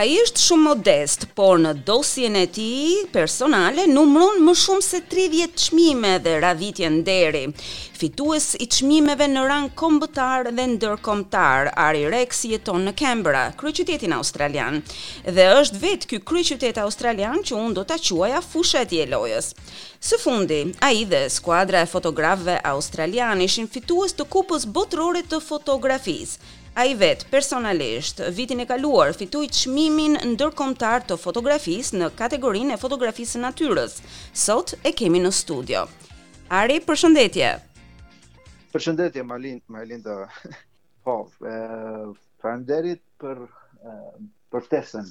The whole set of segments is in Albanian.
Ai është shumë modest, por në dosjen e tij personale numëron më shumë se 30 çmime dhe radhitje nderi. Fitues i çmimeve në rang kombëtar dhe ndërkombëtar, Ari Rex jeton në Canberra, kryeqytetin australian. Dhe është vetë ky kryeqytet australian që unë do ta quaja fusha e tij e lojës. Së fundi, ai dhe skuadra e fotografëve australianë ishin fitues të Kupës Botërore të Fotografisë. Ai vetë, personalisht, vitin e kaluar fitoi çmimin ndërkombëtar të fotografisë në kategorinë e fotografisë së natyrës. Sot e kemi në studio. Ari, përshëndetje. Përshëndetje Marlin, Marlin dhe. Po, e, faleminderit. për për ftesën.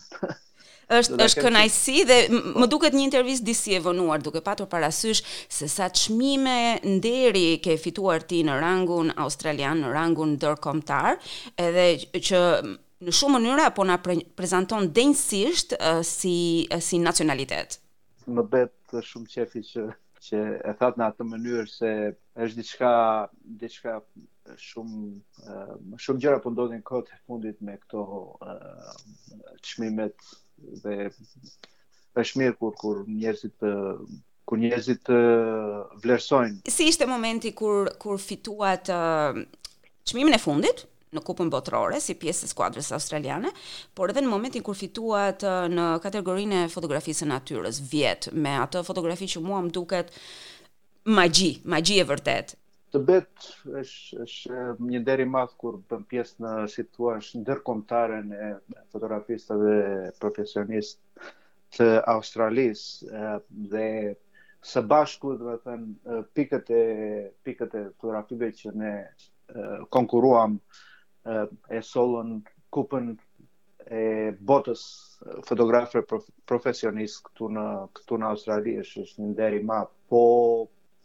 Është është kënaqësi dhe më duket një intervistë disi e vonuar duke patur parasysh se sa çmime nderi ke fituar ti në rangun australian, në rangun ndërkombëtar, edhe që në shumë mënyra po na prezanton denjësisht uh, si uh, si nacionalitet. Më bëhet shumë qefi që që e thatë në atë mënyrë se është diçka diçka shumë uh shumë gjëra po ndodhin kohët e fundit me këto çmimet dhe është mirë kur kur njerëzit kur njerëzit vlerësojnë. Si ishte momenti kur kur fituat çmimin e fundit në Kupën Botërore si pjesë e skuadrës australiane, por edhe në momentin kur fituat në kategorinë e fotografisë së natyrës vjet me atë fotografi që mua më duket magji, magji e vërtetë. Të bëhet është është një nder i madh kur bën pjesë në si thua, ndërkombëtaren e fotografistëve profesionistë të Australisë dhe së bashku domethënë pikët e pikët e fotografive që ne konkuruam e sollën kupën e botës fotografëve profesionistë këtu në këtu në Australi është është një nder i madh po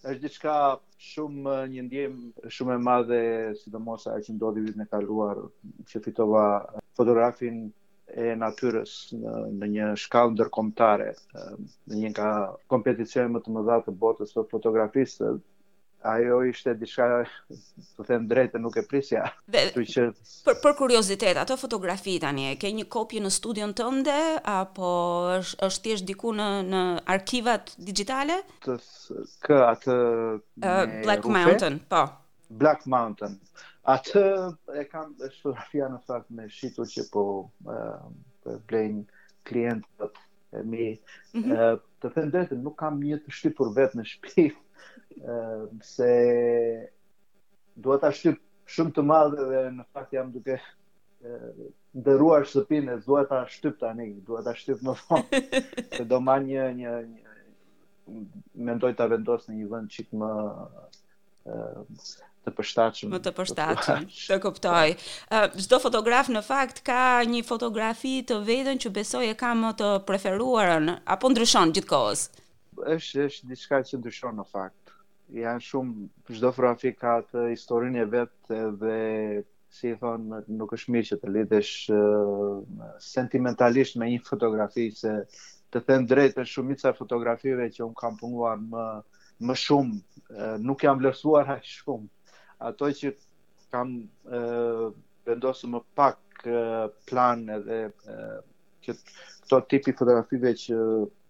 Është diçka shumë një ndjenjë shumë e madhe, sidomos ajo që ndodhi vitin e kaluar, që fitova fotografinë e natyrës në, në një shkallë ndërkombëtare, në një nga kompeticionet më të mëdha të botës së fotografisë, ajo ishte diçka, të them të drejtën, nuk e prisja. Dhe, që... për, për kuriozitet, atë fotografi tani, e ke një kopje në studion tënde, apo është, është thjesht diku në, në arkivat digjitale? Të ke atë uh, Black Rufe? Mountain, po. Black Mountain. Atë e kam e fotografia në fakt më e shitur që po uh, blejnë klientët e mi. Mm -hmm. uh, të them të drejtën, nuk kam një të shtypur vetë në shtëpi, uh, se duhet ta shtyp shumë të madhe dhe në fakt jam duke ndërruar shtëpinë e duhet ta shtyp tani, duhet ta shtyp më vonë. Se do marr një një një mendoj ta vendos në një vend çik më të përshtatshëm. Më të përshtatshëm. Të kuptoj. Çdo fotograf në fakt ka një fotografi të vetën që besoj e ka më të preferuarën apo ndryshon gjithë kohës. Është është diçka që ndryshon në fakt. Janë shumë çdo fotografi ka atë historinë e vet dhe si i thon, nuk është mirë që të lidhesh uh, sentimentalisht me një fotografi se të them të drejtën shumica e fotografive që un kam punuar më më shumë uh, nuk janë vlerësuar aq shumë. Ato që kam uh, vendosur më pak uh, plan edhe uh, që këto tipi fotografive që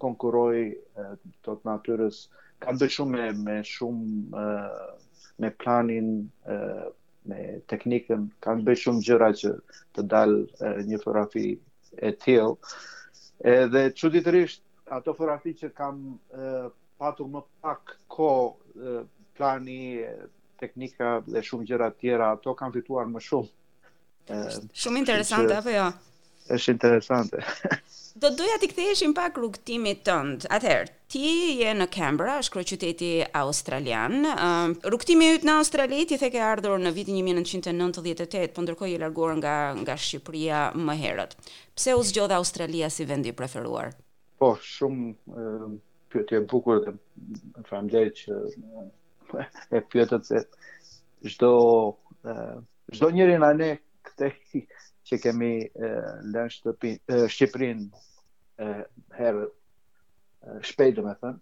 konkurroj uh, të natyrës kanë të bëjnë shumë me, me shumë uh, me planin uh, me teknikën kanë të bëjnë shumë gjëra që të dalë një fotografi e tillë. Edhe çuditërisht ato fotografi që kam e, patur më pak kohë plani teknika dhe shumë gjëra të tjera, ato kanë fituar më shumë. Shumë interesante apo jo? Është interesante. Do të doja t'i ktheheshim pak rrugëtimit tënd. Atëherë, ti je në Canberra, është kryeqyteti australian. Uh, rrugëtimi yt në Australi ti the ke ardhur në vitin 1998, po ndërkohë je larguar nga nga Shqipëria më herët. Pse u zgjodh Australia si vendi i preferuar? Po, shumë pyetje e bukur dhe faleminderit që e pyetët se çdo Çdo njëri nga ne këtu që kemi lënë shtëpi, Shqipërin herët shpejt domethënë,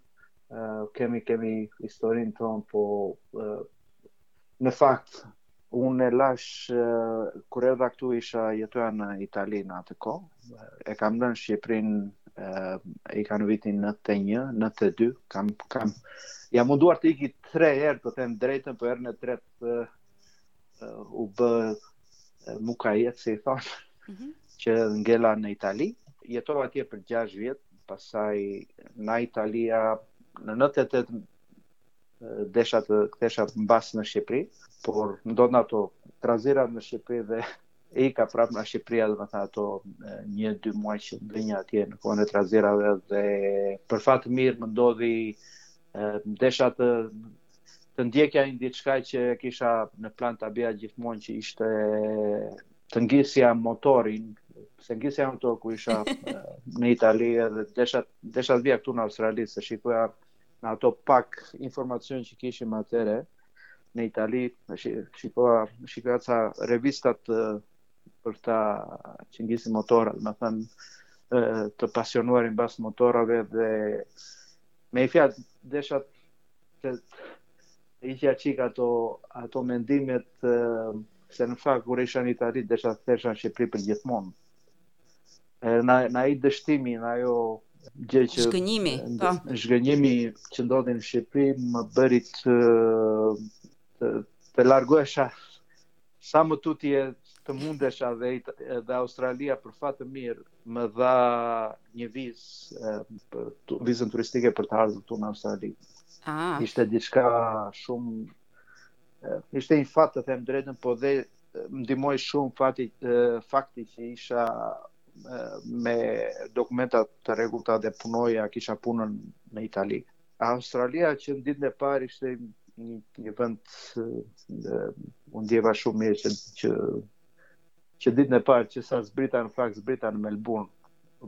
kemi, kemi historinë tonë, po në fakt, unë e lashë, kur erdha këtu isha jetoja në Itali në atë kohë, e kam lënë Shqipërin, ika në vitin nëntëdhjetë e një, nëntëdhjetë e dy, kam, kam, jam munduar të ikja tre herë të them të drejtën, po herën e tretë, u bë mukajet, si i thonë, mm -hmm. që ngela në Itali, jetova atje për 6 vjet, pastaj nga Italia në 98 desha të kthehesha mbrapsht në Shqipëri, por ndodhën ato trazirat në Shqipëri dhe ika prap nga Shqipëria domethënë ato një, dy muaj që ndenja atje në kohën e trazirave dhe për fat të mirë më ndodhi Desha të të ndjekja një diçka që kisha në plan ta bëja gjithmonë që ishte të ngisja motorin, se ngisja motor kur isha në Itali dhe desha desha të vija këtu në Australi se shikoja në ato pak informacion që kishim atëherë në Itali, shikoja shikoja ca revista të, për ata që ngisin motorrat, me thënë të pasionuarit pas motorrave dhe Me një fjalë, desha të ndiqja një çikë ato, ato mendimet, se në fakt, kur isha në Itali, desha të kthehesha në Shqipëri përgjithmonë. Nga, nga ai dështimi, nga ajo gjë që... Zhgënjimi, po. Zhgënjimi që ndodhi në Shqipëri më bëri të, të, të largohesha Sa më tutje të mundesha dhe dhe Australia për fat të mirë më dha një vizë vizën turistike për të ardhur këtu në Australi. Ah. Ishte diçka shumë ishte një fat të them drejtën, po dhe më ndihmoi shumë fati fakti që isha me dokumenta të rregullta dhe punoja, kisha punën në Itali. Australia që në ditën e parë ishte një, një vend u ndjeva shumë mirë që, që që ditën e parë që sa zbrita në fakt zbrita në Melbourne.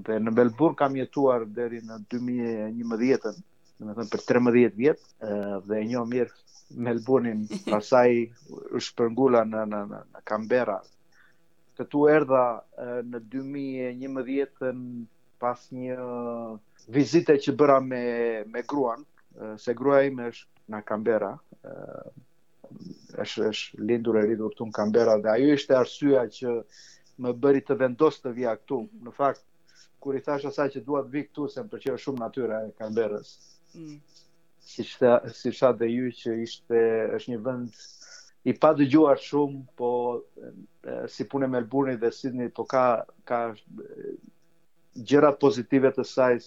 Dhe në Melbourne kam jetuar deri në 2011-ën, domethënë për 13 vjet, dhe e njoh mirë Melbourne-in, pastaj u shpërngula në në në, në Canberra. Këtu erdha në 2011-ën pas një vizite që bëra me me gruan, se gruaja ime është në Canberra, është është lindur e rritur këtu në Canberra dhe ajo ishte arsyeja që më bëri të vendos të vija këtu. Mhm. Në fakt, kur i thashë asaj që dua të vij këtu, se më pëlqeu shumë natyra e Canberrës. Mm. siç thatë, siç thatë dhe ju që ishte, është një vend i padëgjuar shumë, po si puna e Melbourne-it dhe Sydney-t, po ka, ka gjërat pozitive të saj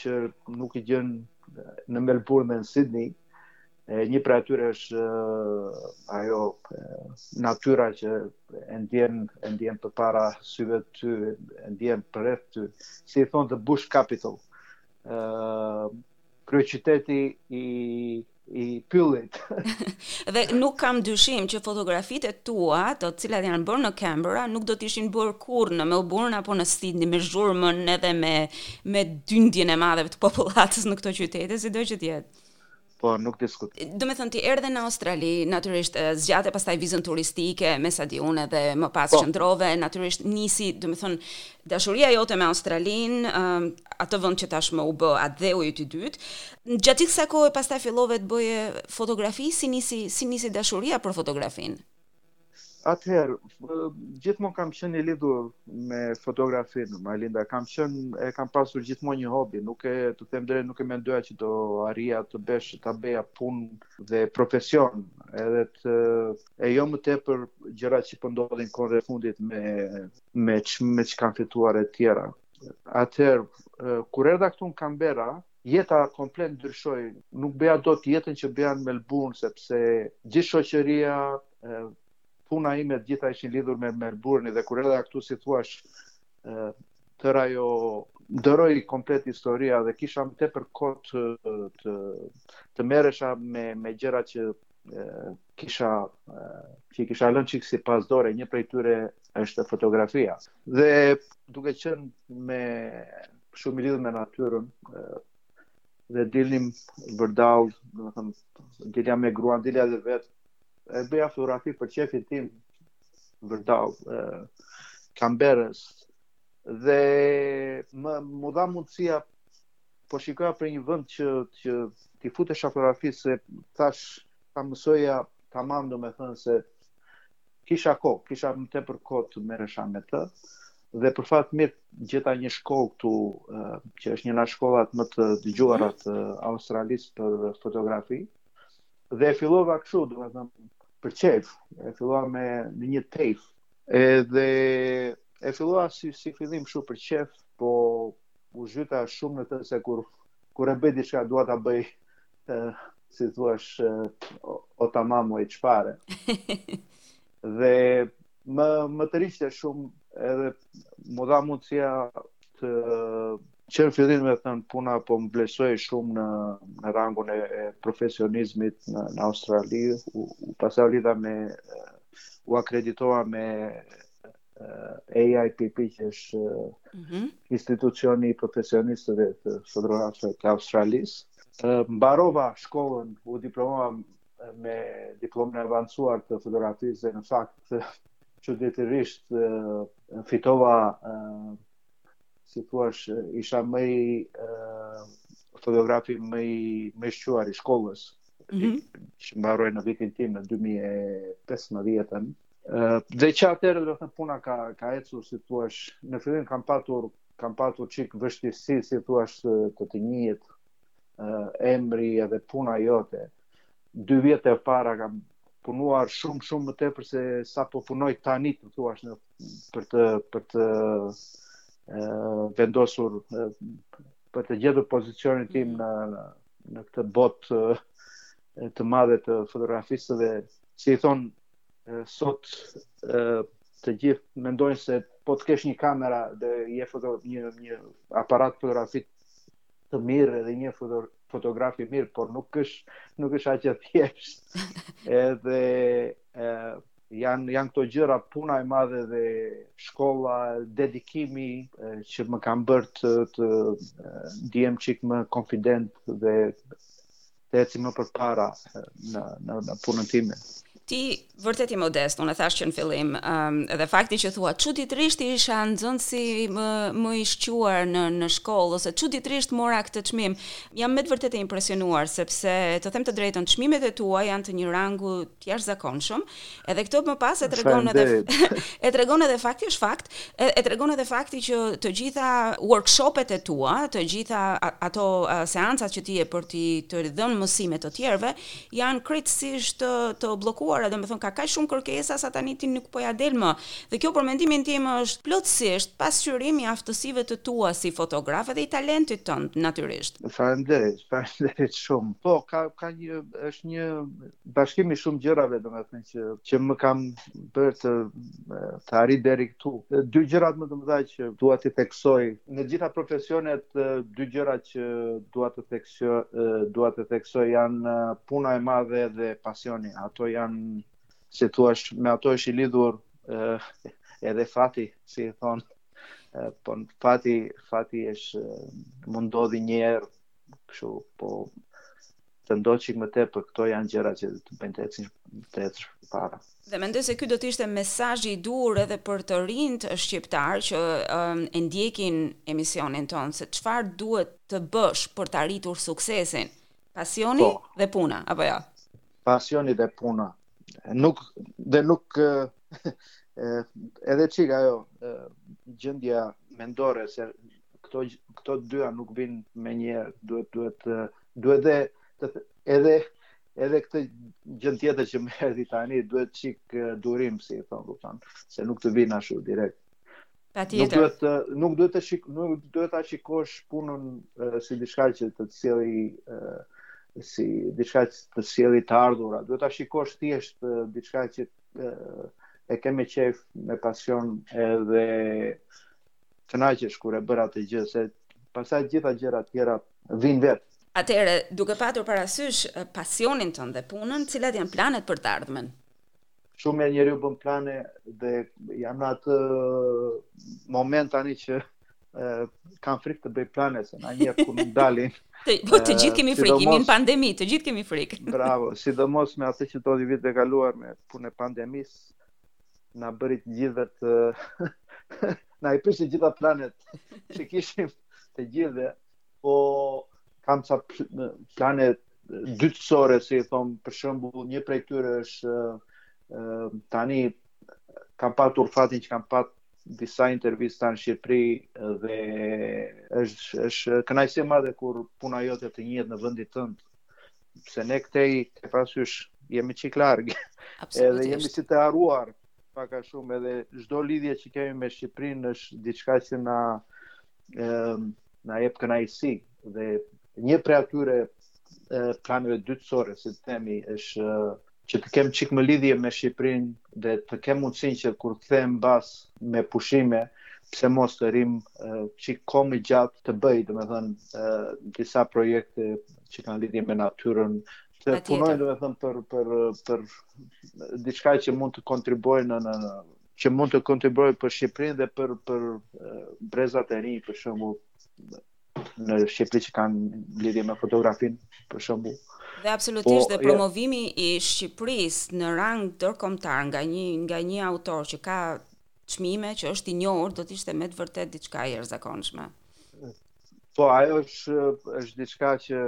që nuk i gjen në Melbourne dhe në Sydney, e, një prej atyre është ajo e, natyra që e ndjen e ndjen përpara syve të tu, e ndjen përreth teje, si i thonë the bush capital. ë kryeqyteti i i pyllit. dhe nuk kam dyshim që fotografitë e tua, të cilat janë bërë në Canberra, nuk do të ishin bërë kurrë në Melbourne apo në Sydney me zhurmën edhe me me dyndjen e madhe të popullatës në këto qytete, sido që të jetë. Po, nuk diskutohet. Domethënë ti erdhe në Australi, natyrisht zgjate pastaj vizën turistike, me sa di unë edhe më pas po. qëndrove, natyrisht nisi, domethënë, Dashuria jote me Australinë, atë vend që tashmë u bë atdheu yt i dytë, gjatë gjithë kësaj kohe pastaj fillove të bëje fotografi, si nisi si nisi dashuria për fotografinë? Atëherë, gjithmonë kam qenë i lidhur me fotografinë, Malinda. Kam qenë, e kam pasur gjithmonë një hobi. Nuk e, të them drejt, nuk e mendoja që do arrija të bësh, ta bëja punë dhe profesion. Edhe të, e jo më tepër gjërat që po ndodhin kohën e fundit me me me çka kam fituar e tjera. Atëherë, kur erdha këtu në Canberra, jeta komplet ndryshoi. Nuk bëja dot jetën që bëja në Melbourne sepse gjithë shoqëria, puna ime të gjitha ishin lidhur me Melbourne dhe kur erdha këtu si të thuash tërë ajo ndërroi komplet historia dhe kisha më tepër kohë të të, të merresha me me gjëra që kisha që i kisha lënë çik si pas dore, një prej tyre është fotografia. Dhe duke qenë më shumë i lidhur me natyrën, dhe dilnim vërdall, domethënë, dilja me gruan, dilja dhe vetë. E bëja fotografi për qejfin tim vërdall Canberrës dhe m'u dha mundësia po shikoja për një vend që që t'i futesha fotografisë, thashë ta mësoja tamam domethënë se kisha kohë, kisha më tepër kohë të merresha me të dhe për fat të mirë gjeta një shkollë këtu që është një nga shkollat më të dëgjuara mhm. të Australisë për fotografi dhe e fillova kështu domethënë për qejf, e fillova me në një tejf edhe e fillova si si fillim kështu për qejf, po u zhyta shumë në të se kur kur e bëj diçka dua ta bëj si të thuash o tamam o hiç fare. dhe më më tërhiqte shumë edhe m'u dha mundësia të që në fillim domethënë puna po më vlerësohej shumë në, në rangun e, e profesionizmit në, në Australi, u, u pastaj lidha me, u akreditova me AIPP që është mm -hmm. institucioni i profesionistëve të fotografëve të Australisë. Mbarova shkollën, u diplomova me diplomën e avancuar të fotografisë dhe në fakt çuditërisht fitova si thua isha më i fotografi më i më shquar i shkollës mm -hmm. që mbaroi në vitin tim në 2015-ën Dhe që atëherë domethënë puna ka ka ecur si të thuash, në fillim kam patur kam patur çik vështirësi si të thuash të të njihet emri edhe puna jote. Dy vjet e para kam punuar shumë shumë më tepër se sa po punoj tani të thuash në për të për të vendosur për të gjetur pozicionin tim në në këtë botë të madhe të fotografisë si i thonë sot të gjithë mendojnë se po të kesh një kamera dhe je foto një një aparat fotografik të mirë dhe je foto fotograf i mirë, por nuk është nuk është aq e thjeshtë. Edhe ë janë janë këto gjëra puna e madhe dhe shkolla dedikimi e, që më kanë bërë të të ndihem çik më konfident dhe të eci më përpara në në në punën time. Ti vërtet je modest, unë e thashë që në fillim, um, dhe fakti që thua çuditërisht isha nxënësi më më i shquar në në shkollë ose çuditërisht mora këtë çmim. Jam me të vërtetë e impresionuar sepse të them të drejtën, çmimet e tua janë të një rangu të jashtëzakonshëm, edhe këtë më pas e tregon edhe e tregon edhe fakti është fakt, e, e tregon edhe fakti që të gjitha workshopet e tua, të gjitha ato seancat që ti jep për t'i dhënë mësime të tjerëve, janë krejtësisht të, të bllokuara, domethënë ka kaq shumë kërkesa sa tani ti nuk po ja del më. Dhe kjo për mendimin tim është plotësisht pasqyrim i aftësive të tua si fotograf dhe i talentit tënd natyrisht. Faleminderit, faleminderit shumë. Po, ka ka një është një bashkim i shumë gjërave, domethënë që, që më kanë bërë të, të arrij deri këtu. Dy gjërat më të mëdha që dua të theksoj, në të gjitha profesionet, dy gjëra që dua të theksoj, dua të theksoj janë puna e madhe dhe pasioni. Ato janë, si të thuash, me ato është i lidhur edhe fati, si i thonë. Po fati, fati është mund të ndodhi një herë, kështu, po të ndodhë çik më tepër, këto janë gjëra që të bëjnë të ecësh të ecësh përpara. Dhe mendoj se ky do të ishte mesazhi i duhur edhe për të rinjtë shqiptarë që e ndjekin emisionin tonë se çfarë duhet të bësh për të arritur suksesin, pasioni po, dhe puna, apo jo? Ja? Pasioni dhe puna. Nuk dhe nuk edhe çik ajo gjendja mendore se këto këto të dyja nuk vijnë menjëherë, duhet duhet duhet dhe të edhe edhe këtë gjë tjetër që më erdhi tani duhet çik durim si i thonë kupton se nuk të vijnë ashtu direkt nuk duhet të nuk duhet të shik nuk duhet ta shikosh punën uh, si diçka që të sjellë uh, si diçka që të sjellë të ardhura duhet ta shikosh thjesht uh, diçka që uh, e ke me qejf me pasion edhe kënaqesh kur e bën atë gjë se pastaj gjitha gjëra tjera vijnë vetë. Atëherë, duke patur parasysh pasionin tënd dhe punën, cilat janë planet për të ardhmen? Shumë e, njeriu bën plane dhe jam në atë moment tani që kam frikë të bëj plane se nganjëherë nuk dalin. Të, po të gjithë kemi frikë, jemi në pandemi, të gjithë kemi frikë. Bravo, sidomos me atë që ndodhi vitin e kaluar me punën e pandemisë, na bëri të gjithëve të na i prish të gjitha planet që kishim. të gjithëve, po kam ca plane dytësore, si i thomë, për shembull, një prej tyre është tani kam patur fatin që kam pat disa intervista në Shqipëri dhe është, është kënaqësi e madhe kur puna jote të njihet në vendin tënd, se ne këtej e ke parasysh jemi çik larg, edhe jemi si të harruar, pak a shumë edhe çdo lidhje që kemi me Shqipërinë është diçka që na ë na jep kënaqësi dhe një prej atyre planeve dytësore, si të themi, është që të kem çik më lidhje me Shqipërinë dhe të kem mundësinë që kur kthehem mbase me pushime, pse mos të rri një çik kohë më gjatë të bëj, domethënë disa projekte që kanë lidhje me natyrën, të punoj domethënë për, për, për diçka që mund të kontribuoj në, në, në që mund të kontribuoj për Shqipërinë dhe për për brezat e rinj për shembull në Shqipëri që kanë lidhje me fotografinë për shembull. Dhe absolutisht po, dhe promovimi i Shqipërisë në rang ndërkombëtar nga një nga një autor që ka çmime që është i njohur do të ishte me të vërtetë diçka e jashtëzakonshme. Po, ajo është është diçka që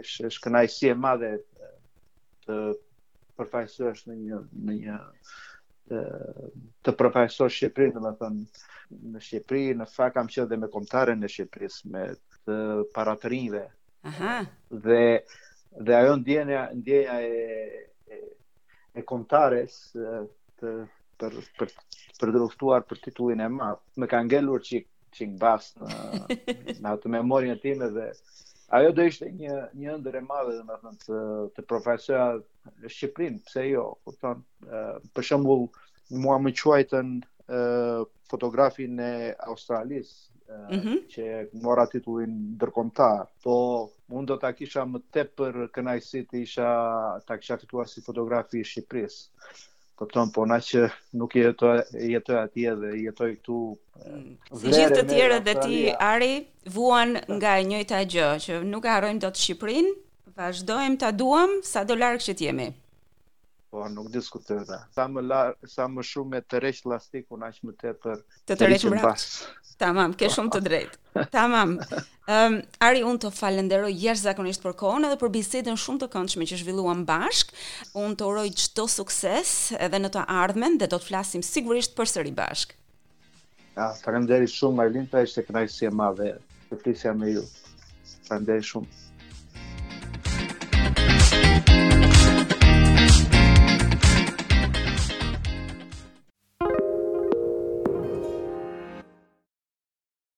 është është kënaqësi e madhe të përfaqësosh në një në një të, të përfaqësosh Shqipërinë, domethënë në Shqipëri, në fakt kam qenë dhe me kombëtaren e Shqipërisë me të para të rinjve. Aha. Dhe dhe ajo ndjenja ndjenja e e, e kombëtares të për për për të luftuar për titullin e madh. Më ka ngelur çik çikë bazë në në atë memorien time dhe ajo do ishte një një ëndërr e madhe domethënë të të përfaqësoja Shqipërinë, pse jo, kupton? Për shembull, mua më quajtën fotografin e Australisë, mm -hmm. që mora titullin ndërkombëtar. Po unë do ta kisha më tepër kënaqësi të isha ta kisha fituar si fotografi i Shqipërisë. Kupton, po ja që nuk jetoj jetoj atje dhe jetoj këtu. Mm. Si gjithë të tjerët dhe ti Ari vuan nga e njëjta gjë që nuk e harrojmë dot Shqipërinë, vazhdojmë ta duam sado larg që të jemi. Po nuk diskutohet. Sa më la, sa më shumë të tërheqësh lastikun aq më tepër të tërheq mbrapa. Tamam, ke po. shumë të drejtë. Tamam. Um, Ari, unë të falënderoj jashtëzakonisht për kohën edhe për bisedën shumë të këndshme që zhvilluam bashkë. Unë të uroj çdo sukses edhe në të ardhmen dhe do të flasim sigurisht përsëri bashkë. Ja, faleminderit shumë, Marlinda, ishte kënaqësi e madhe, të flisja me ju. Faleminderit shumë.